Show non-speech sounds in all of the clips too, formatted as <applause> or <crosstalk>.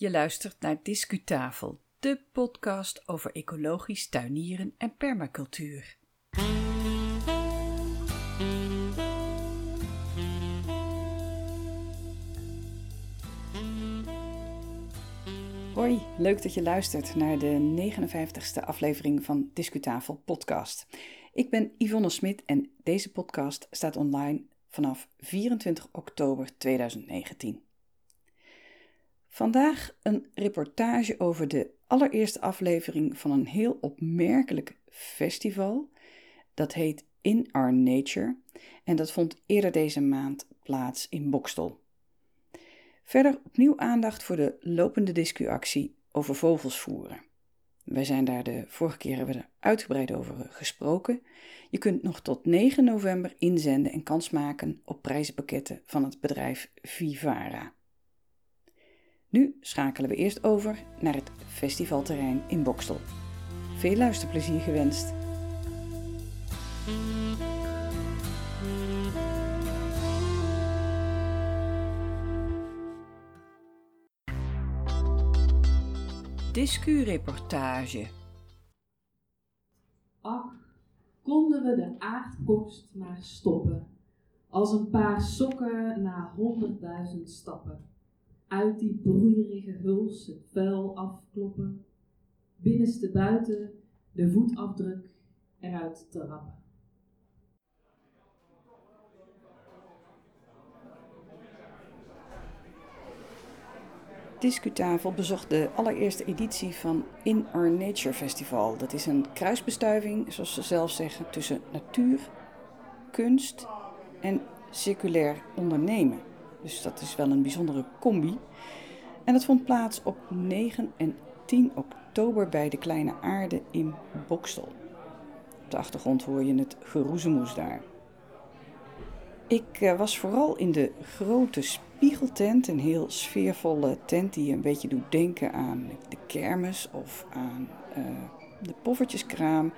Je luistert naar Discutafel, de podcast over ecologisch tuinieren en permacultuur. Hoi, leuk dat je luistert naar de 59ste aflevering van Discutafel podcast. Ik ben Yvonne Smit en deze podcast staat online vanaf 24 oktober 2019. Vandaag een reportage over de allereerste aflevering van een heel opmerkelijk festival. Dat heet In Our Nature en dat vond eerder deze maand plaats in Bokstel. Verder opnieuw aandacht voor de lopende discuactie over vogels voeren. Wij zijn daar de vorige keer hebben we er uitgebreid over gesproken. Je kunt nog tot 9 november inzenden en kans maken op prijzenpakketten van het bedrijf Vivara. Nu schakelen we eerst over naar het festivalterrein in Bokstel. Veel luisterplezier gewenst. Discu-reportage. Ach, konden we de aardkorst maar stoppen, als een paar sokken na honderdduizend stappen. Uit die broeierige huls het vuil afkloppen, binnenste buiten de voetafdruk eruit te rappen. Discutafel bezocht de allereerste editie van In Our Nature Festival. Dat is een kruisbestuiving, zoals ze zelf zeggen, tussen natuur, kunst en circulair ondernemen. Dus dat is wel een bijzondere combi. En dat vond plaats op 9 en 10 oktober bij de Kleine Aarde in Bokstel. Op de achtergrond hoor je het geroezemoes daar. Ik eh, was vooral in de grote spiegeltent, een heel sfeervolle tent die een beetje doet denken aan de kermis of aan uh, de poffertjeskraam.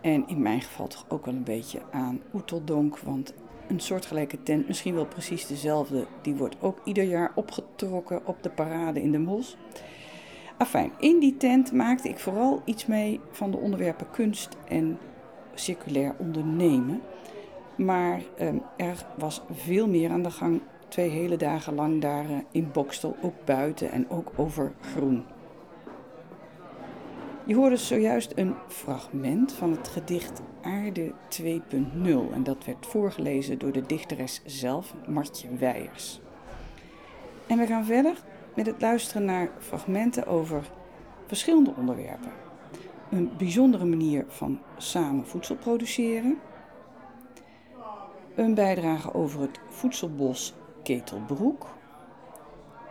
En in mijn geval toch ook wel een beetje aan Oeteldonk, want een soortgelijke tent, misschien wel precies dezelfde, die wordt ook ieder jaar opgetrokken op de parade in de Mos. Afijn, in die tent maakte ik vooral iets mee van de onderwerpen kunst en circulair ondernemen. Maar um, er was veel meer aan de gang twee hele dagen lang daar uh, in Bokstel, ook buiten en ook over groen. Je hoorde zojuist een fragment van het gedicht Aarde 2.0 en dat werd voorgelezen door de dichteres zelf, Martje Weijers. En we gaan verder met het luisteren naar fragmenten over verschillende onderwerpen. Een bijzondere manier van samen voedsel produceren. Een bijdrage over het voedselbos Ketelbroek.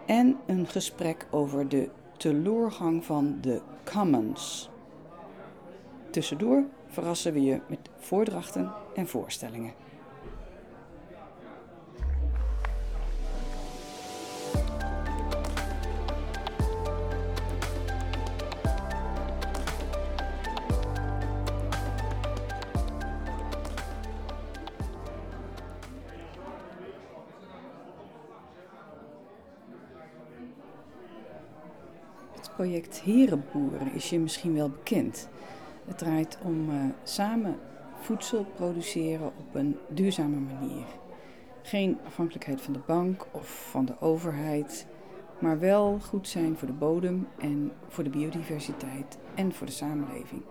En een gesprek over de teloorgang van de Commons. Tussendoor verrassen we je met voordrachten en voorstellingen. Project Herenboeren is je misschien wel bekend. Het draait om uh, samen voedsel produceren op een duurzame manier. Geen afhankelijkheid van de bank of van de overheid, maar wel goed zijn voor de bodem en voor de biodiversiteit en voor de samenleving.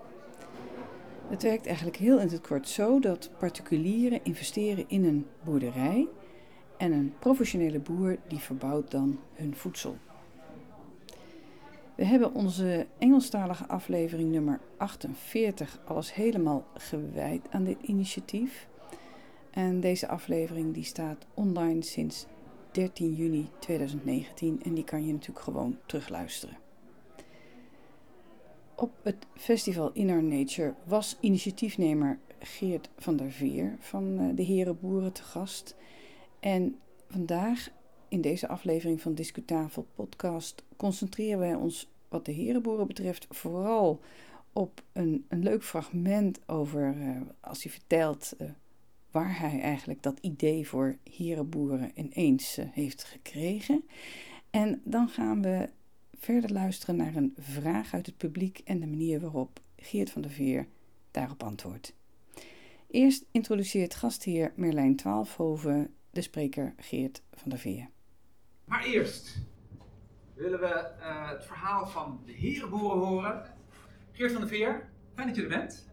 Het werkt eigenlijk heel in het kort zo dat particulieren investeren in een boerderij en een professionele boer die verbouwt dan hun voedsel. We hebben onze Engelstalige aflevering nummer 48 alles helemaal gewijd aan dit initiatief. En deze aflevering die staat online sinds 13 juni 2019 en die kan je natuurlijk gewoon terugluisteren. Op het festival Inner Nature was initiatiefnemer Geert van der Veer van eh, de Herenboeren te gast. En vandaag in deze aflevering van Discutafel podcast concentreren wij ons wat de herenboeren betreft vooral op een, een leuk fragment over uh, als hij vertelt uh, waar hij eigenlijk dat idee voor herenboeren ineens uh, heeft gekregen. En dan gaan we verder luisteren naar een vraag uit het publiek en de manier waarop Geert van der Veer daarop antwoordt. Eerst introduceert gastheer Merlijn Twaalfhoven de spreker Geert van der Veer. Maar eerst willen we uh, het verhaal van de herenboeren horen. Geert van der Veer, fijn dat je er bent.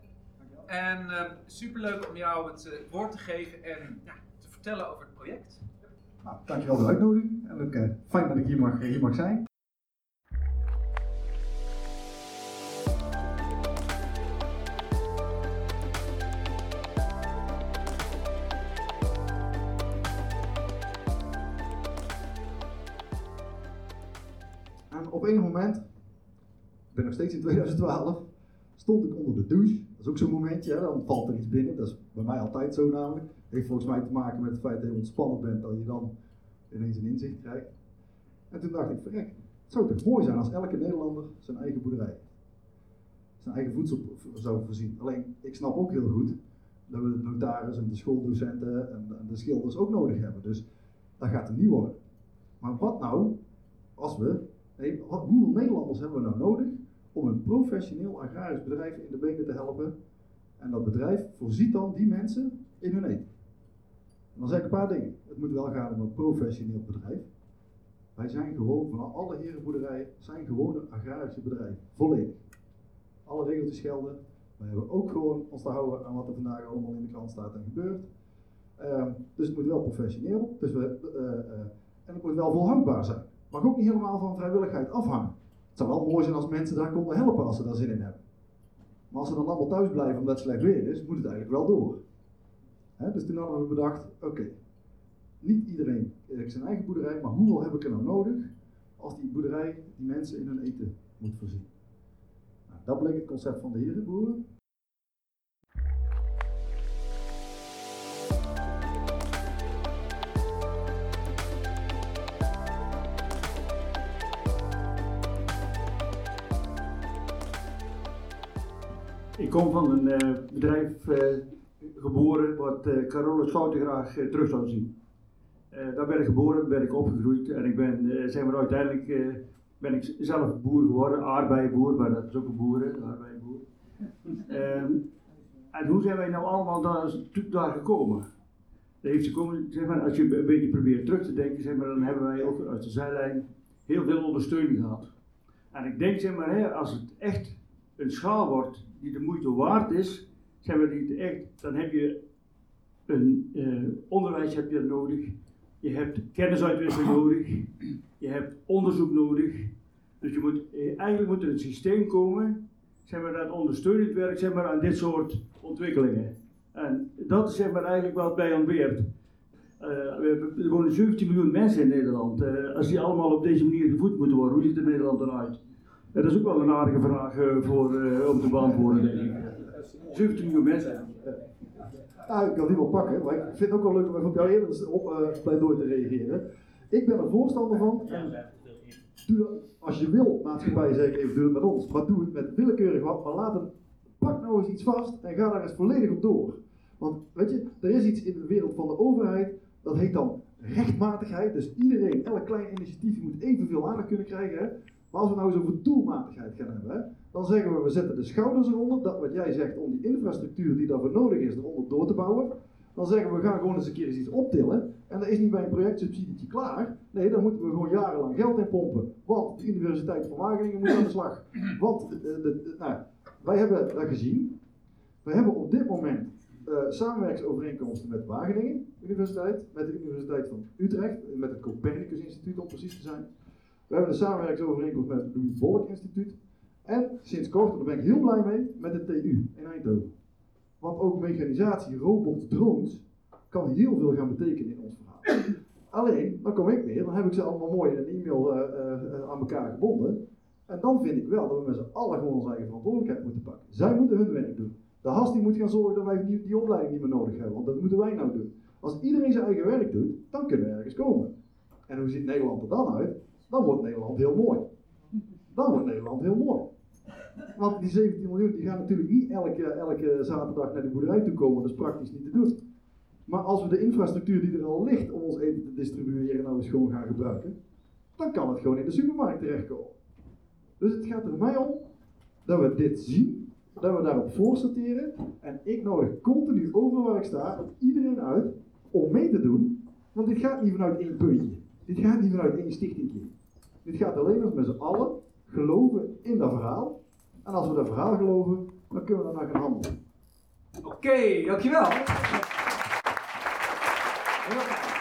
En uh, superleuk om jou het uh, woord te geven en te vertellen over het project. Nou, dankjewel voor de uitnodiging. En ook fijn dat ik hier mag, hier mag zijn. Enig moment, ik ben nog steeds in 2012, stond ik onder de douche. Dat is ook zo'n momentje, hè? dan valt er iets binnen. Dat is bij mij altijd zo namelijk. Heeft volgens mij te maken met het feit dat je ontspannen bent, dat je dan ineens een inzicht krijgt. En toen dacht ik, verrek, het zou toch mooi zijn als elke Nederlander zijn eigen boerderij zijn eigen voedsel zou voorzien. Alleen, ik snap ook heel goed dat we de notaris en de schooldocenten en de schilders ook nodig hebben. Dus dat gaat er niet worden. Maar wat nou als we Nee, hoeveel Nederlanders hebben we nou nodig om een professioneel agrarisch bedrijf in de benen te helpen? En dat bedrijf voorziet dan die mensen in hun eten. En dan zeg ik een paar dingen. Het moet wel gaan om een professioneel bedrijf. Wij zijn gewoon, van alle herenboerderijen, zijn gewone agrarische bedrijven. Volledig. Alle regeltjes gelden. Wij hebben ook gewoon ons te houden aan wat er vandaag allemaal in de krant staat en gebeurt. Um, dus het moet wel professioneel. Dus we, uh, uh, en het moet wel volhoudbaar zijn mag ook niet helemaal van vrijwilligheid afhangen. Het zou wel mooi zijn als mensen daar konden helpen als ze daar zin in hebben. Maar als ze dan allemaal thuis blijven omdat het slecht weer is, moet het eigenlijk wel door. dus toen hadden we bedacht, oké, niet iedereen heeft zijn eigen boerderij, maar hoeveel heb ik er nou nodig als die boerderij die mensen in hun eten moet voorzien? Nou, dat bleek het concept van de herenboeren. Ik kom van een uh, bedrijf uh, geboren wat uh, Carolus Fouten graag terug zou zien. daar ben ik geboren, ben ik opgegroeid en ik ben, zeg maar, uiteindelijk ben ik zelf boer geworden, aardbeienboer, maar dat is ook een boer, een aardbeienboer. Ehm, en hoe zijn wij nou allemaal daar, daar gekomen? Dat heeft zeg maar, als je een beetje probeert terug te denken, zeg maar, dan hebben wij ook uit de zijlijn heel veel ondersteuning gehad. En ik denk, zeg maar, hè, als het echt een schaal wordt die de moeite waard is, zijn we niet echt, dan heb je een uh, onderwijs heb je nodig, je hebt kennisuitwisseling <clears throat> nodig, je hebt onderzoek nodig. Dus je moet, eh, eigenlijk moet er een systeem komen, zeg maar, dat ondersteunend werkt zeg maar, aan dit soort ontwikkelingen. En dat is zeg maar, eigenlijk wat bij ontbeert. Uh, er wonen 17 miljoen mensen in Nederland. Uh, als die allemaal op deze manier gevoed moeten worden, hoe ziet het Nederland eruit? Dat is ook wel een aardige vraag uh, voor, uh, om te beantwoorden, denk ik. 17 miljoen mensen. Ah, ik kan die wel pakken, maar ik vind het ook wel leuk om op jou eerder op uh, pleidooi te reageren. Ik ben er voorstander van. Doe, als je wil, maatschappij zeker even, doe het met ons. Maar doe het met willekeurig wat. Maar laat het, pak nou eens iets vast en ga daar eens volledig op door. Want weet je, er is iets in de wereld van de overheid, dat heet dan rechtmatigheid. Dus iedereen, elk klein initiatief moet evenveel aandacht kunnen krijgen. Hè? Maar als we nou eens over doelmatigheid gaan hebben, dan zeggen we, we zetten de schouders eronder, dat wat jij zegt, om die infrastructuur die daarvoor nodig is, eronder door te bouwen. Dan zeggen we, we gaan gewoon eens een keer eens iets optillen. En dat is niet bij een projectsubsidietje klaar. Nee, dan moeten we gewoon jarenlang geld in pompen. Want de Universiteit van Wageningen moet aan de slag. Want de, de, nou, wij hebben dat gezien. We hebben op dit moment uh, samenwerkingsovereenkomsten met Wageningen Universiteit, met de Universiteit van Utrecht, met het Copernicus Instituut om precies te zijn. We hebben een samenwerkingsovereenkomst met het Louis Bolk Instituut. En sinds kort, daar ben ik heel blij mee, met de TU in Eindhoven. Want ook mechanisatie, robots, drones, kan heel veel gaan betekenen in ons verhaal. Alleen, dan kom ik weer, dan heb ik ze allemaal mooi in een e-mail uh, uh, aan elkaar gebonden. En dan vind ik wel dat we met z'n allen gewoon onze eigen verantwoordelijkheid moeten pakken. Zij moeten hun werk doen. De HAS die moet gaan zorgen dat wij die, die opleiding niet meer nodig hebben, want dat moeten wij nou doen. Als iedereen zijn eigen werk doet, dan kunnen we ergens komen. En hoe ziet Nederland er dan uit? Dan wordt Nederland heel mooi. Dan wordt Nederland heel mooi. Want die 17 miljoen die gaan natuurlijk niet elke, elke zaterdag naar de boerderij toe komen, dat is praktisch niet te doen. Maar als we de infrastructuur die er al ligt om ons eten te distribueren nou eens gewoon gaan gebruiken, dan kan het gewoon in de supermarkt terechtkomen. Dus het gaat er mij om dat we dit zien, dat we daarop voorsorteren. En ik nodig continu over waar ik sta iedereen uit om mee te doen. Want dit gaat niet vanuit één puntje. Dit gaat niet vanuit één stichtingje. Dit gaat alleen als met z'n allen geloven in dat verhaal. En als we dat verhaal geloven, dan kunnen we daarna gaan handelen. Oké, dankjewel. Heel fijn.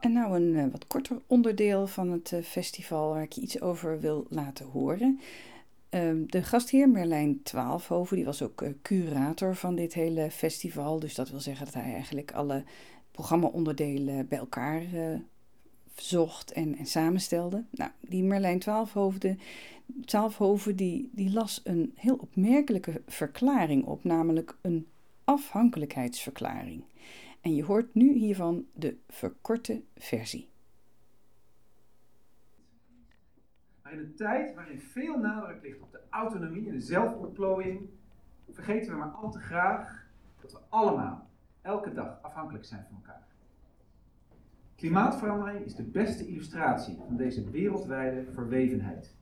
En nou een eh, wat korter onderdeel van het eh, festival waar ik je iets over wil laten horen. Ehm, de gastheer Merlijn Twaalfhoven, die was ook eh, curator van dit hele festival. Dus dat wil zeggen dat hij eigenlijk alle programmaonderdelen bij elkaar eh, zocht en, en samenstelde. Nou, die Merlijn Twaalfhoven, Twaalfhoven die, die las een heel opmerkelijke verklaring op, namelijk een afhankelijkheidsverklaring. En je hoort nu hiervan de verkorte versie. In een tijd waarin veel nadruk ligt op de autonomie en de zelfontplooiing, vergeten we maar al te graag dat we allemaal, elke dag, afhankelijk zijn van elkaar. Klimaatverandering is de beste illustratie van deze wereldwijde verwevenheid.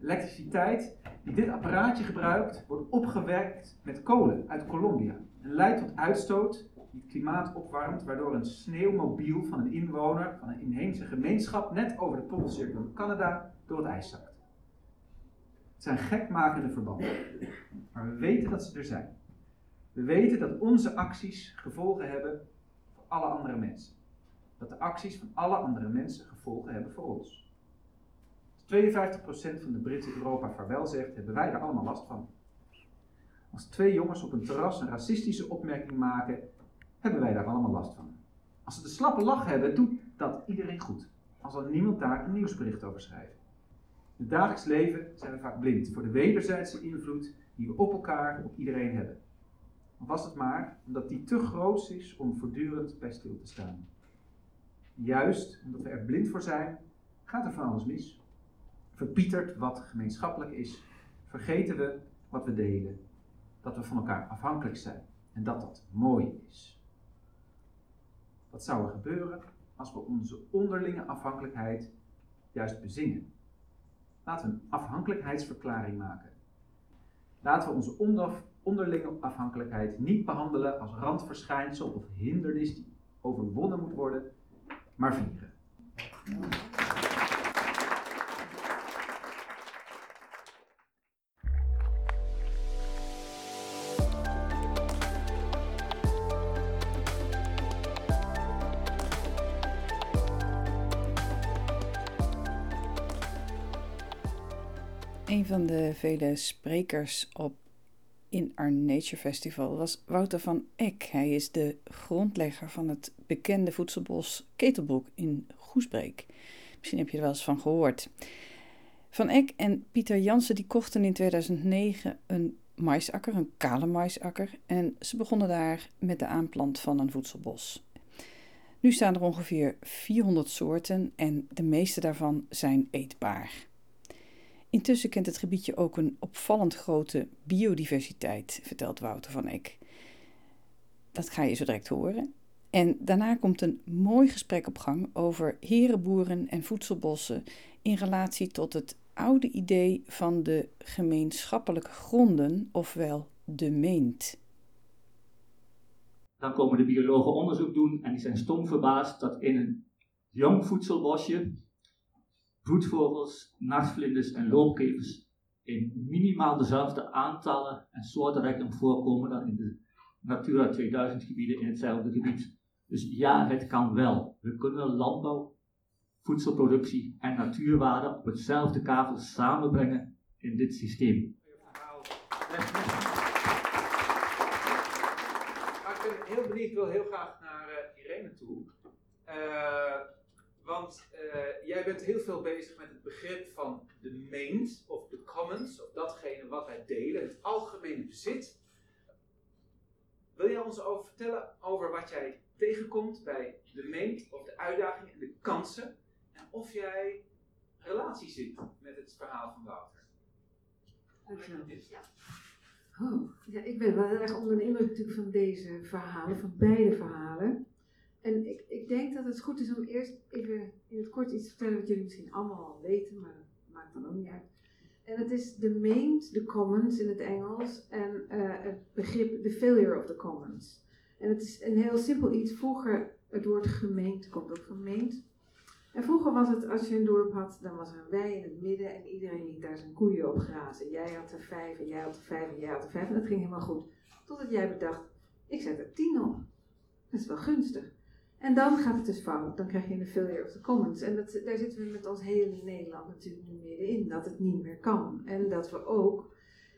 Elektriciteit die dit apparaatje gebruikt, wordt opgewerkt met kolen uit Colombia en leidt tot uitstoot die het klimaat opwarmt, waardoor een sneeuwmobiel van een inwoner van een inheemse gemeenschap net over de poolcirkel in Canada door het ijs zakt. Het zijn gekmakende verbanden, maar we weten dat ze er zijn. We weten dat onze acties gevolgen hebben voor alle andere mensen. Dat de acties van alle andere mensen gevolgen hebben voor ons. Als 52% van de Britten Europa vaarwel zegt, hebben wij er allemaal last van. Als twee jongens op een terras een racistische opmerking maken, hebben wij daar allemaal last van. Als ze de slappe lach hebben, doet dat iedereen goed. Als zal niemand daar een nieuwsbericht over schrijven. In het dagelijks leven zijn we vaak blind voor de wederzijdse invloed die we op elkaar, op iedereen hebben. Of was het maar omdat die te groot is om voortdurend bij stil te staan. Juist omdat we er blind voor zijn, gaat er van alles mis. Verpietert wat gemeenschappelijk is, vergeten we wat we delen, dat we van elkaar afhankelijk zijn en dat dat mooi is. Wat zou er gebeuren als we onze onderlinge afhankelijkheid juist bezingen? Laten we een afhankelijkheidsverklaring maken. Laten we onze onder, onderlinge afhankelijkheid niet behandelen als randverschijnsel of hindernis die overwonnen moet worden, maar vieren. Een van de vele sprekers op In Our Nature Festival was Wouter van Eck. Hij is de grondlegger van het bekende voedselbos Ketelbroek in Goesbreek. Misschien heb je er wel eens van gehoord. Van Eck en Pieter Jansen die kochten in 2009 een maisakker, een kale maisakker. En ze begonnen daar met de aanplant van een voedselbos. Nu staan er ongeveer 400 soorten en de meeste daarvan zijn eetbaar. Intussen kent het gebiedje ook een opvallend grote biodiversiteit, vertelt Wouter van Eck. Dat ga je zo direct horen. En daarna komt een mooi gesprek op gang over herenboeren en voedselbossen in relatie tot het oude idee van de gemeenschappelijke gronden, ofwel de meent. Dan komen de biologen onderzoek doen en die zijn stom verbaasd dat in een jong voedselbosje broedvogels, nachtvlinders en loopkevers in minimaal dezelfde aantallen en soortenrijkdom voorkomen dan in de Natura 2000 gebieden in hetzelfde gebied. Dus ja, het kan wel. We kunnen landbouw, voedselproductie en natuurwaarde op hetzelfde kavel samenbrengen in dit systeem. Ik ben heel benieuwd, wil heel graag naar uh, Irene toe. Uh, uh, jij bent heel veel bezig met het begrip van de mains of de commons, of datgene wat wij delen, het algemene bezit. Wil jij ons over vertellen over wat jij tegenkomt bij de main of de uitdagingen en de kansen? En of jij relatie zit met het verhaal van Wouter? Dankjewel. Oh, ja, ik ben wel erg onder de indruk natuurlijk van deze verhalen, van beide verhalen. En ik, ik denk dat het goed is om eerst even in het kort iets te vertellen wat jullie misschien allemaal al weten, maar maakt niet uit. En het is de maint, de commons in het Engels, en eh, het begrip the failure of the commons. En het is een heel simpel iets. Vroeger, het woord gemeente komt ook van meent. En vroeger was het, als je een dorp had, dan was er een wei in het midden en iedereen liet daar zijn koeien op grazen. Jij had er vijf en jij had er vijf en jij had er vijf en dat ging helemaal goed. Totdat jij bedacht, ik zet er tien op. Dat is wel gunstig. En dan gaat het dus fout. Dan krijg je een failure of the commons. En dat, daar zitten we met ons hele Nederland natuurlijk nu middenin. Dat het niet meer kan. En dat we ook...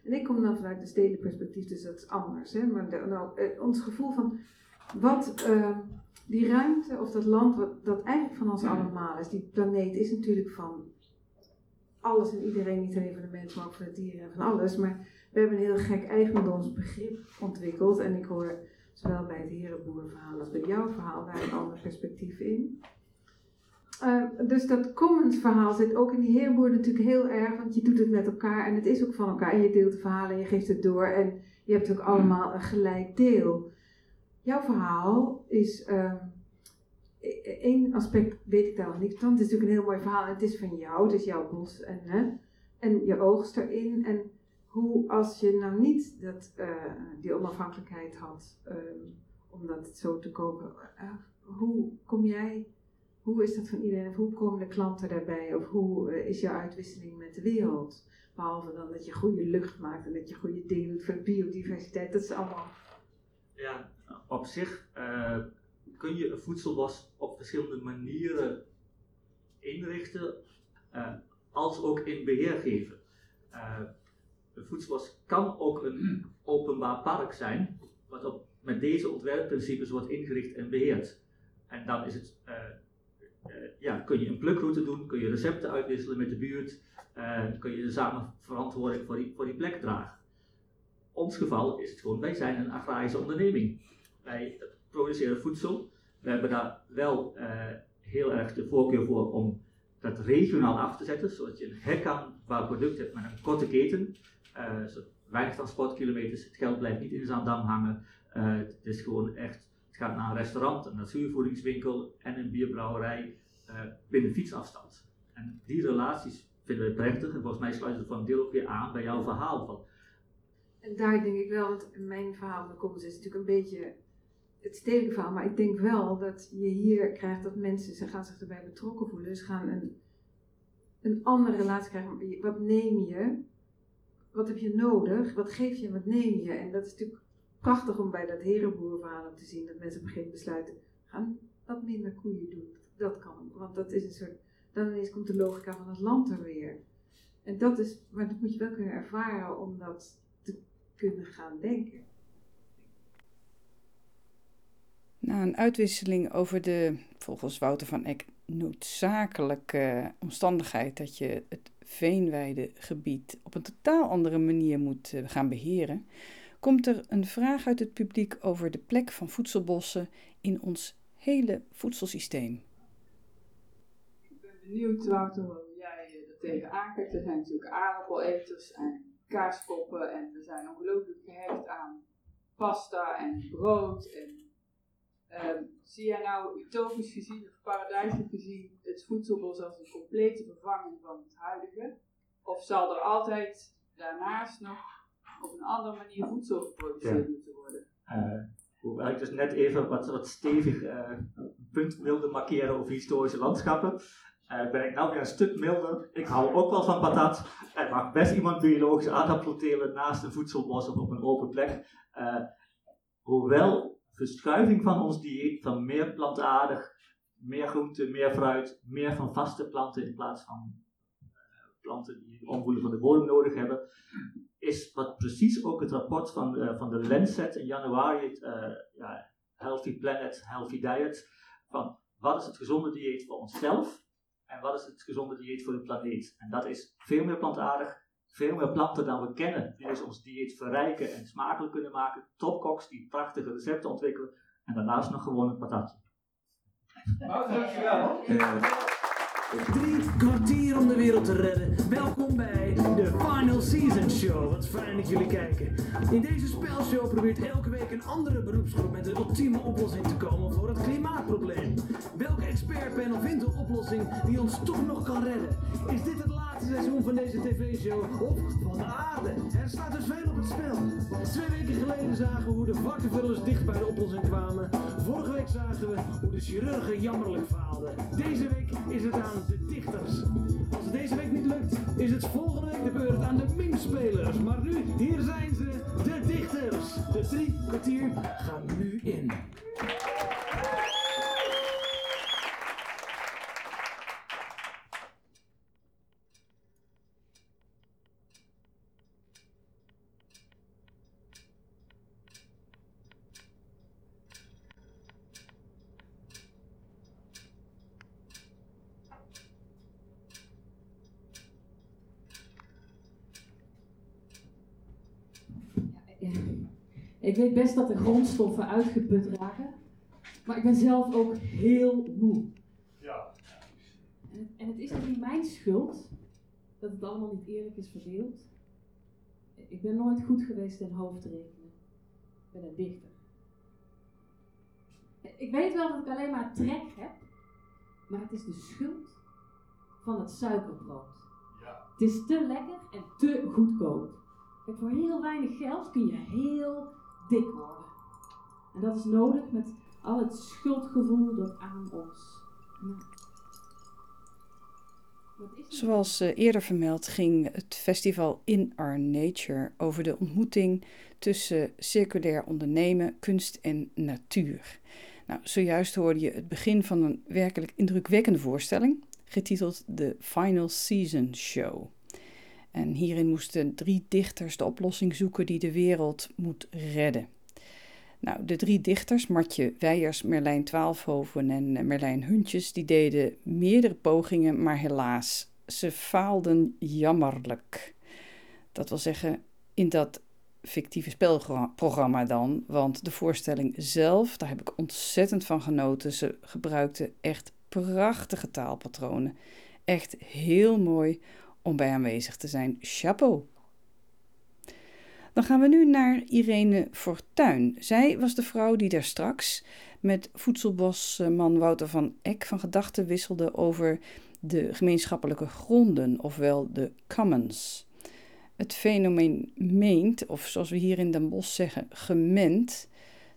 En ik kom dan vanuit de stedenperspectief, dus dat is anders. Hè? Maar de, nou, eh, ons gevoel van... Wat uh, die ruimte of dat land, wat, dat eigenlijk van ons allemaal is. Die planeet is natuurlijk van alles en iedereen. Niet alleen van de mensen, maar ook van de dieren en van alles. Maar we hebben een heel gek eigendomsbegrip ontwikkeld. En ik hoor zowel bij het herenboerenverhaal als bij jouw verhaal daar een ander perspectief in. Uh, dus dat commons verhaal zit ook in die herenboer natuurlijk heel erg, want je doet het met elkaar en het is ook van elkaar. En je deelt de verhalen en je geeft het door en je hebt ook allemaal een gelijk deel. Jouw verhaal is, uh, één aspect weet ik daar nog niet van. Het is natuurlijk een heel mooi verhaal en het is van jou, het is jouw bos en, hè, en je oogst erin. En hoe als je nou niet dat, uh, die onafhankelijkheid had um, om dat zo te kopen, uh, hoe kom jij, hoe is dat van iedereen? Of hoe komen de klanten daarbij? Of hoe uh, is jouw uitwisseling met de wereld? Behalve dan dat je goede lucht maakt en dat je goede dingen doet voor biodiversiteit. Dat is allemaal. Ja, op zich kun je een voedselbos op verschillende manieren inrichten, als ook in beheer geven. Een voedselbos kan ook een openbaar park zijn, wat op, met deze ontwerpprincipes wordt ingericht en beheerd. En dan is het, uh, uh, ja, kun je een plukroute doen, kun je recepten uitwisselen met de buurt, uh, kun je samen verantwoording voor die, voor die plek dragen. Ons geval is het gewoon, wij zijn een agrarische onderneming. Wij produceren voedsel. We hebben daar wel heel erg de voorkeur voor om dat regionaal af te zetten, zodat je een herkenbaar product hebt met een korte keten. Uh, weinig transportkilometers, het geld blijft niet in Zandam hangen. Uh, het is gewoon echt, het gaat naar een restaurant, een natuurvoedingswinkel en een bierbrouwerij uh, binnen fietsafstand. En die relaties vinden we prettig en volgens mij sluit het een deel ook weer aan bij jouw verhaal. Van. En daar denk ik wel, want mijn verhaal van is natuurlijk een beetje het stedelijke verhaal, maar ik denk wel dat je hier krijgt dat mensen ze gaan zich erbij betrokken voelen. Dus gaan een, een andere relatie krijgen. Wat neem je wat heb je nodig, wat geef je en wat neem je. En dat is natuurlijk prachtig om bij dat herenboerverhaal te zien, dat mensen op een gegeven moment besluiten, gaan wat minder koeien doen. Dat kan, want dat is een soort, dan ineens komt de logica van het land er weer. En dat is, maar dat moet je wel kunnen ervaren om dat te kunnen gaan denken. Na een uitwisseling over de, volgens Wouter van Eck, noodzakelijke omstandigheid dat je het veenweidegebied op een totaal andere manier moet eh, gaan beheren, komt er een vraag uit het publiek over de plek van voedselbossen in ons hele voedselsysteem. Ik ben benieuwd, Wouter, hoe jij er tegenaan kijkt. Er zijn natuurlijk aardappeleters en kaaskoppen en we zijn ongelooflijk gehecht aan pasta en brood en Uh, zie jij nou utopisch gezien of paradijselijk gezien het voedselbos als een complete vervanging van het huidige? Of zal er altijd daarnaast nog op een andere manier voedsel geproduceerd ja. moeten worden? Uh, hoewel ik dus net even wat, wat stevig uh, punt wilde markeren over historische landschappen, uh, ben ik nou weer een stuk milder. Ik hou ook wel van patat. Er mag best iemand biologische aardappelen naast een voedselbos of op een open plek. hoewel verschuiving van ons dieet van meer plantaardig, meer groente, meer fruit, meer van vaste planten in plaats van uh, planten die omvoelen van de bodem nodig hebben, is wat precies ook het rapport van, uh, van de Lancet in januari, het uh, ja, Healthy Planet, Healthy Diet, van wat is het gezonde dieet voor onszelf en wat is het gezonde dieet voor de planeet. En dat is veel meer plantaardig, veel meer planten dan we kennen, die dus ons dieet verrijken en smakelijk kunnen maken. Topkoks die prachtige recepten ontwikkelen en daarnaast nog gewoon een patatje. Oh, dankjewel. Drie kwartier om de wereld te redden. Welkom bij Season Show. Wat fijn dat jullie kijken. In deze spelshow probeert elke week een andere beroepsgroep met de ultieme oplossing te komen voor het klimaatprobleem. Welke expertpanel vindt een oplossing die ons toch nog kan redden? Is dit het laatste seizoen seizoen van deze tv-show of van de aarde. Er staat dus veel op het spel. Twee weken geleden zagen we hoe de vakkenvullers dicht bij de oplossing kwamen. Vorige week zagen we hoe de chirurgen jammerlijk faalden. Deze week is het aan de de meme-spelers. Maar nu, hier zijn ze, de dichters. De drie kwartier gaan nu in. Ja, Ik weet best dat de grondstoffen uitgeput raken, maar ik ben zelf ook heel moe. Ja. En het, en het is ook niet mijn schuld dat het allemaal niet eerlijk is verdeeld. Ik ben nooit goed geweest in hoofdrekenen. Ik ben een dichter. Ik weet wel dat ik alleen maar trek heb, maar het is de schuld van het suikerbrood. Ja. Het is te lekker en te goedkoop. Kijk, voor heel weinig geld kun je heel dik worden. En dat is nodig met al het schuldgevoel dat aan ons. Zoals eh, eerder vermeld ging het festival In Our Nature over de ontmoeting tussen circulair ondernemen, kunst en natuur. Nou, zojuist hoorde je het begin van een werkelijk indrukwekkende voorstelling, getiteld The Final Season Show. En hierin moesten drie dichters de oplossing zoeken die de wereld moet redden. Nou, de drie dichters, Martje Weijers, Merlijn Twaalfhoven en eh, Merlijn Huntjes, die deden meerdere pogingen, maar helaas, ze faalden jammerlijk. Dat wil zeggen, in dat fictieve spelprogramma dan, want de voorstelling zelf, daar heb ik ontzettend van genoten. Ze gebruikten echt prachtige taalpatronen. Echt heel mooi om bij aanwezig te zijn. Chapeau! Dan gaan we nu naar Irene Fortuyn. Zij was de vrouw die daar straks met voedselbosman Wouter van Eck van gedachten wisselde over de gemeenschappelijke gronden, ofwel de commons. Het fenomeen meent, of zoals we hier in Den Bosch zeggen, gement,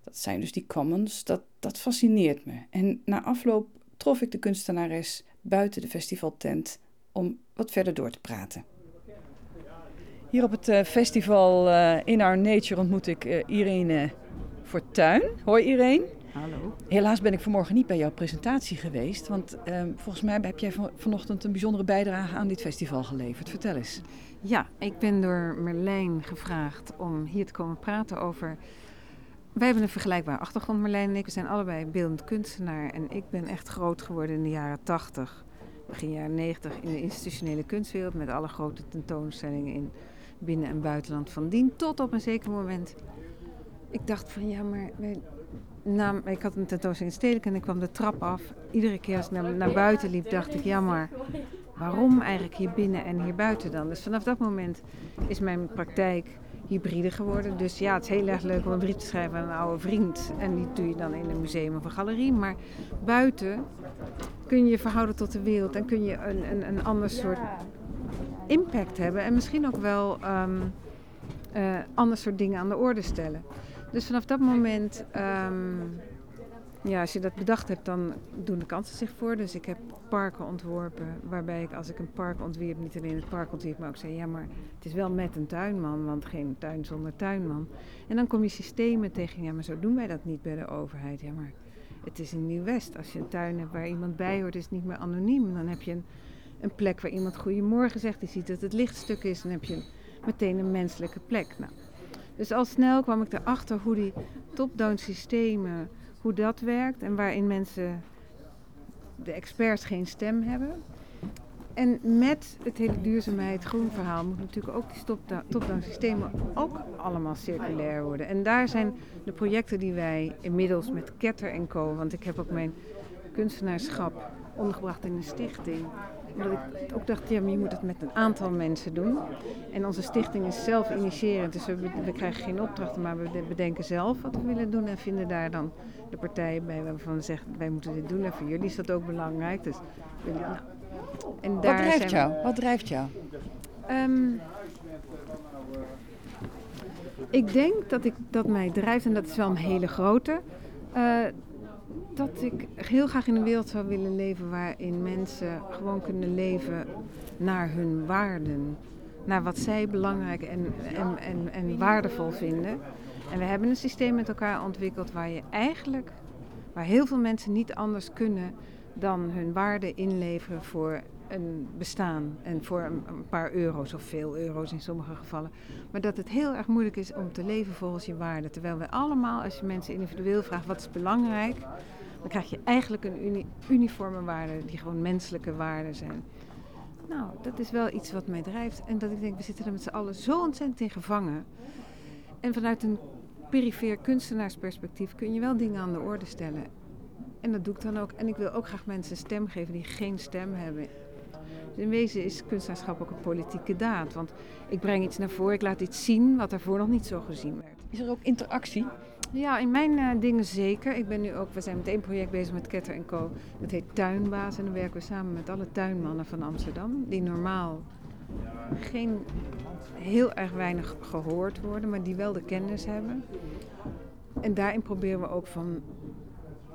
dat zijn dus die commons, dat, dat fascineert me. En na afloop trof ik de kunstenares buiten de festivaltent om wat verder door te praten. Hier op het eh, festival eh, In Our Nature ontmoet ik eh, Irene Fortuyn. Hoi Irene. Hallo. Helaas ben ik vanmorgen niet bij jouw presentatie geweest, want ehm, volgens mij heb jij van, vanochtend een bijzondere bijdrage aan dit festival geleverd. Vertel eens. Ja, ik ben door Merlijn gevraagd om hier te komen praten over. Wij hebben een vergelijkbare achtergrond, Merlijn en ik. We zijn allebei beeldend kunstenaar en ik ben echt groot geworden in de jaren 80, begin jaren 90 in de institutionele kunstwereld met alle grote tentoonstellingen in binnen- en buitenland van dien. Tot op een zeker moment. Ik dacht van ja, maar ik had een tentoonstelling in Stedelijk en ik kwam de trap af. Iedere keer als ik naar, naar buiten liep, dacht ik ja, maar waarom eigenlijk hier binnen en hier buiten dan? Dus vanaf dat moment is mijn praktijk hybride geworden. Dus ja, het is heel erg leuk om een brief te schrijven aan een oude vriend. En die doe je dan in een museum of een galerie. Maar buiten kun je je verhouden tot de wereld en kun je een, een, een ander soort impact hebben. En misschien ook wel um, uh, ander soort dingen aan de orde stellen. Dus vanaf dat moment, um, ja, als je dat bedacht hebt, dan doen de kansen zich voor. Dus ik heb parken ontworpen, waarbij ik als ik een park ontwierp, niet alleen het park ontwierp, maar ook zei, ja, maar het is wel met een tuinman, want geen tuin zonder tuinman. En dan kom je systemen tegen, ja, maar zo doen wij dat niet bij de overheid. Ja, maar het is in Nieuw-West. Als je een tuin hebt waar iemand bij hoort, is het niet meer anoniem. Dan heb je een, een plek waar iemand goedemorgen zegt, die ziet dat het lichtstuk is, dan heb je meteen een menselijke plek. Nou, dus al snel kwam ik erachter hoe die top-down systemen, hoe dat werkt en waarin mensen, de experts, geen stem hebben. En met het hele duurzaamheid, groen verhaal, moet natuurlijk ook die top-down systemen ook allemaal circulair worden. En daar zijn de projecten die wij inmiddels met Ketter en Co, want ik heb ook mijn kunstenaarschap ondergebracht in een stichting. Omdat ik ook dacht, ja, maar je moet het met een aantal mensen doen. En onze stichting is zelf initiërend, dus we, krijgen geen opdrachten, maar we bedenken zelf wat we willen doen en vinden daar dan de partijen bij waarvan we zeggen, wij moeten dit doen en voor jullie is dat ook belangrijk. Dus, nou, en Wat daar drijft zijn we- jou? Wat drijft jou? Ehm, ik denk dat ik dat mij drijft, en dat is wel een hele grote, eh, dat ik heel graag in een wereld zou willen leven waarin mensen gewoon kunnen leven naar hun waarden. Naar wat zij belangrijk en, en, en, en waardevol vinden. En we hebben een systeem met elkaar ontwikkeld waar je eigenlijk, waar heel veel mensen niet anders kunnen dan hun waarde inleveren voor een bestaan en voor een, paar euro's of veel euro's in sommige gevallen. Maar dat het heel erg moeilijk is om te leven volgens je waarde. Terwijl we allemaal, als je mensen individueel vraagt wat is belangrijk, dan krijg je eigenlijk een uni uniforme waarde die gewoon menselijke waarden zijn. Nou, dat is wel iets wat mij drijft. En dat ik denk, we zitten er met z'n allen zo ontzettend in gevangen. En vanuit een perifeer kunstenaarsperspectief kun je wel dingen aan de orde stellen. En dat doe ik dan ook. En ik wil ook graag mensen een stem geven die geen stem hebben. Dus in wezen is kunstenaarschap ook een politieke daad. Want ik breng iets naar voren, ik laat iets zien wat daarvoor nog niet zo gezien werd. Is er ook interactie? Ja, in mijn uh, dingen zeker. Ik ben nu ook, we zijn met één project bezig met Ketter en Co. Dat heet Tuinbaas. En dan werken we samen met alle tuinmannen van Amsterdam. Die normaal geen heel erg weinig gehoord worden, maar die wel de kennis hebben. En daarin proberen we ook van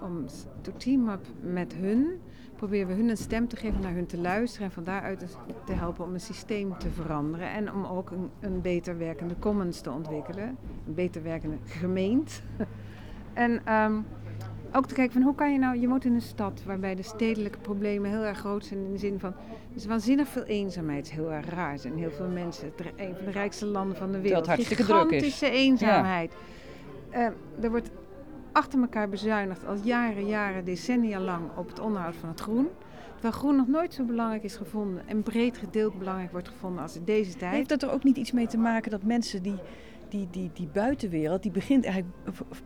om to team up met hun, proberen we hun een stem te geven, naar hun te luisteren en van daaruit dus te helpen om een systeem te veranderen en om ook een, een beter werkende commons te ontwikkelen, een beter werkende gemeente. <laughs> en um, ook te kijken van hoe kan je nou, je woont in een stad waarbij de stedelijke problemen heel erg groot zijn in de zin van, er is waanzinnig veel eenzaamheid, het is heel erg raar. Zijn heel veel mensen, het een van de rijkste landen van de wereld, hartstikke druk is. gigantische eenzaamheid. Ja. Uh, er wordt achter elkaar bezuinigd al jaren, jaren, decennia lang op het onderhoud van het groen. Terwijl groen nog nooit zo belangrijk is gevonden en breed gedeeld belangrijk wordt gevonden als in deze tijd. Heeft dat er ook niet iets mee te maken dat mensen die, die, die, die buitenwereld, die begint eigenlijk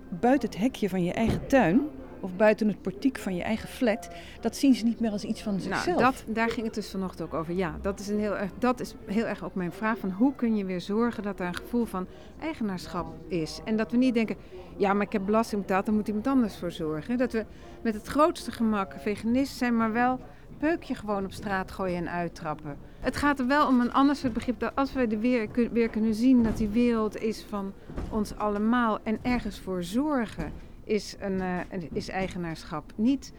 buiten het hekje van je eigen tuin, of buiten het portiek van je eigen flat, dat zien ze niet meer als iets van zichzelf. Nou, dat, daar ging het dus vanochtend ook over. Ja, dat is, een heel erg, dat is heel erg ook mijn vraag van hoe kun je weer zorgen dat er een gevoel van eigenaarschap is. En dat we niet denken, ja, maar ik heb belasting betaald, daar moet iemand anders voor zorgen. Dat we met het grootste gemak veganist zijn, maar wel peukje gewoon op straat gooien en uittrappen. Het gaat er wel om een ander soort begrip. Dat als we er weer, weer kunnen zien dat die wereld is van ons allemaal en ergens voor zorgen is, een, uh, is eigenaarschap. Niet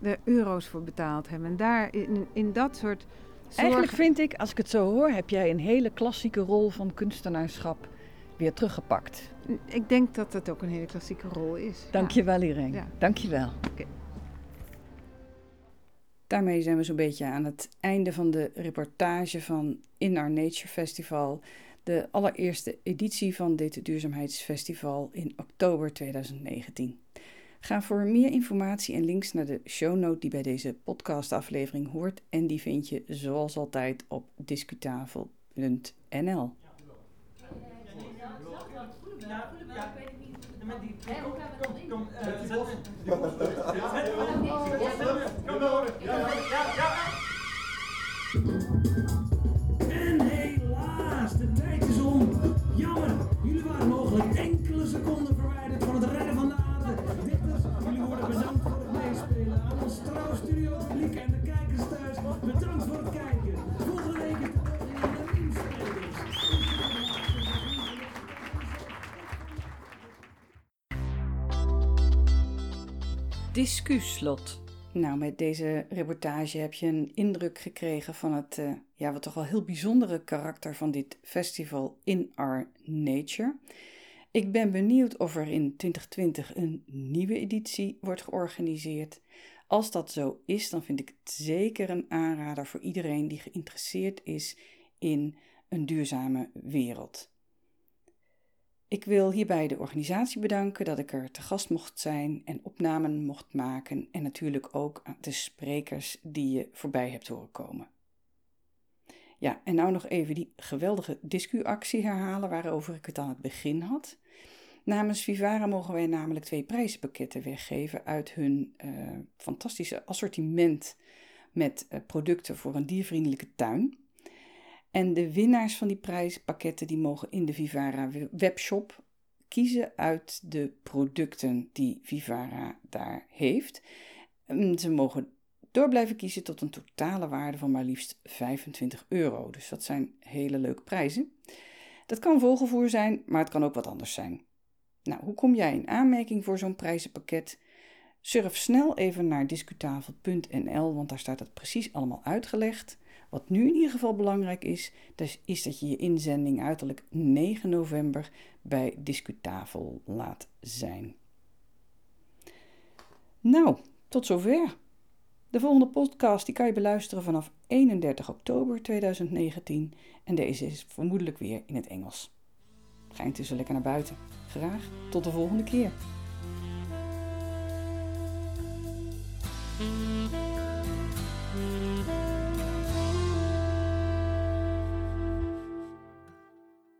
de euro's voor betaald hebben. En daar in, in dat soort. Zorgen... Eigenlijk vind ik, als ik het zo hoor, heb jij een hele klassieke rol van kunstenaarschap weer teruggepakt. Ik denk dat dat ook een hele klassieke rol is. Dankjewel, ja. Irene. Ja. Dankjewel. Okay. Daarmee zijn we zo'n beetje aan het einde van de reportage van In Our Nature Festival de allereerste editie van dit duurzaamheidsfestival in oktober 2019. Ga voor meer informatie en links naar de shownote die bij deze podcastaflevering hoort en die vind je zoals altijd op discutafel.nl. En van het redden van de aarde. Dichters, jullie worden bedankt voor het meespelen. Aan ons trouw studio publiek en de kijkers thuis, bedankt voor het kijken. Volgende week is de inspelers. Discuslot. Nou, met deze reportage heb je een indruk gekregen van het, uh, ja, wat toch wel heel bijzondere karakter van dit festival In Our Nature. Ik ben benieuwd of er in 2020 een nieuwe editie wordt georganiseerd. Als dat zo is, dan vind ik het zeker een aanrader voor iedereen die geïnteresseerd is in een duurzame wereld. Ik wil hierbij de organisatie bedanken dat ik er te gast mocht zijn en opnamen mocht maken en natuurlijk ook de sprekers die je voorbij hebt horen komen. Ja, en nou nog even die geweldige discuactie herhalen waarover ik het aan het begin had. Namens Vivara mogen wij namelijk twee prijzenpakketten weggeven uit hun uh, fantastische assortiment met uh, producten voor een diervriendelijke tuin. En de winnaars van die prijspakketten die mogen in de Vivara webshop kiezen uit de producten die Vivara daar heeft. Ze mogen door blijven kiezen tot een totale waarde van maar liefst 25 euro. Dus dat zijn hele leuke prijzen. Dat kan volgevoer zijn, maar het kan ook wat anders zijn. Nou, hoe kom jij in aanmerking voor zo'n prijzenpakket? Surf snel even naar discutafel.nl, want daar staat het precies allemaal uitgelegd. Wat nu in ieder geval belangrijk is, dus is dat je je inzending uiterlijk 9 november bij Discutafel laat zijn. Nou, tot zover. De volgende podcast die kan je beluisteren vanaf 31 oktober 2019 en deze is vermoedelijk weer in het Engels. Ga intussen lekker naar buiten. Graag tot de volgende keer.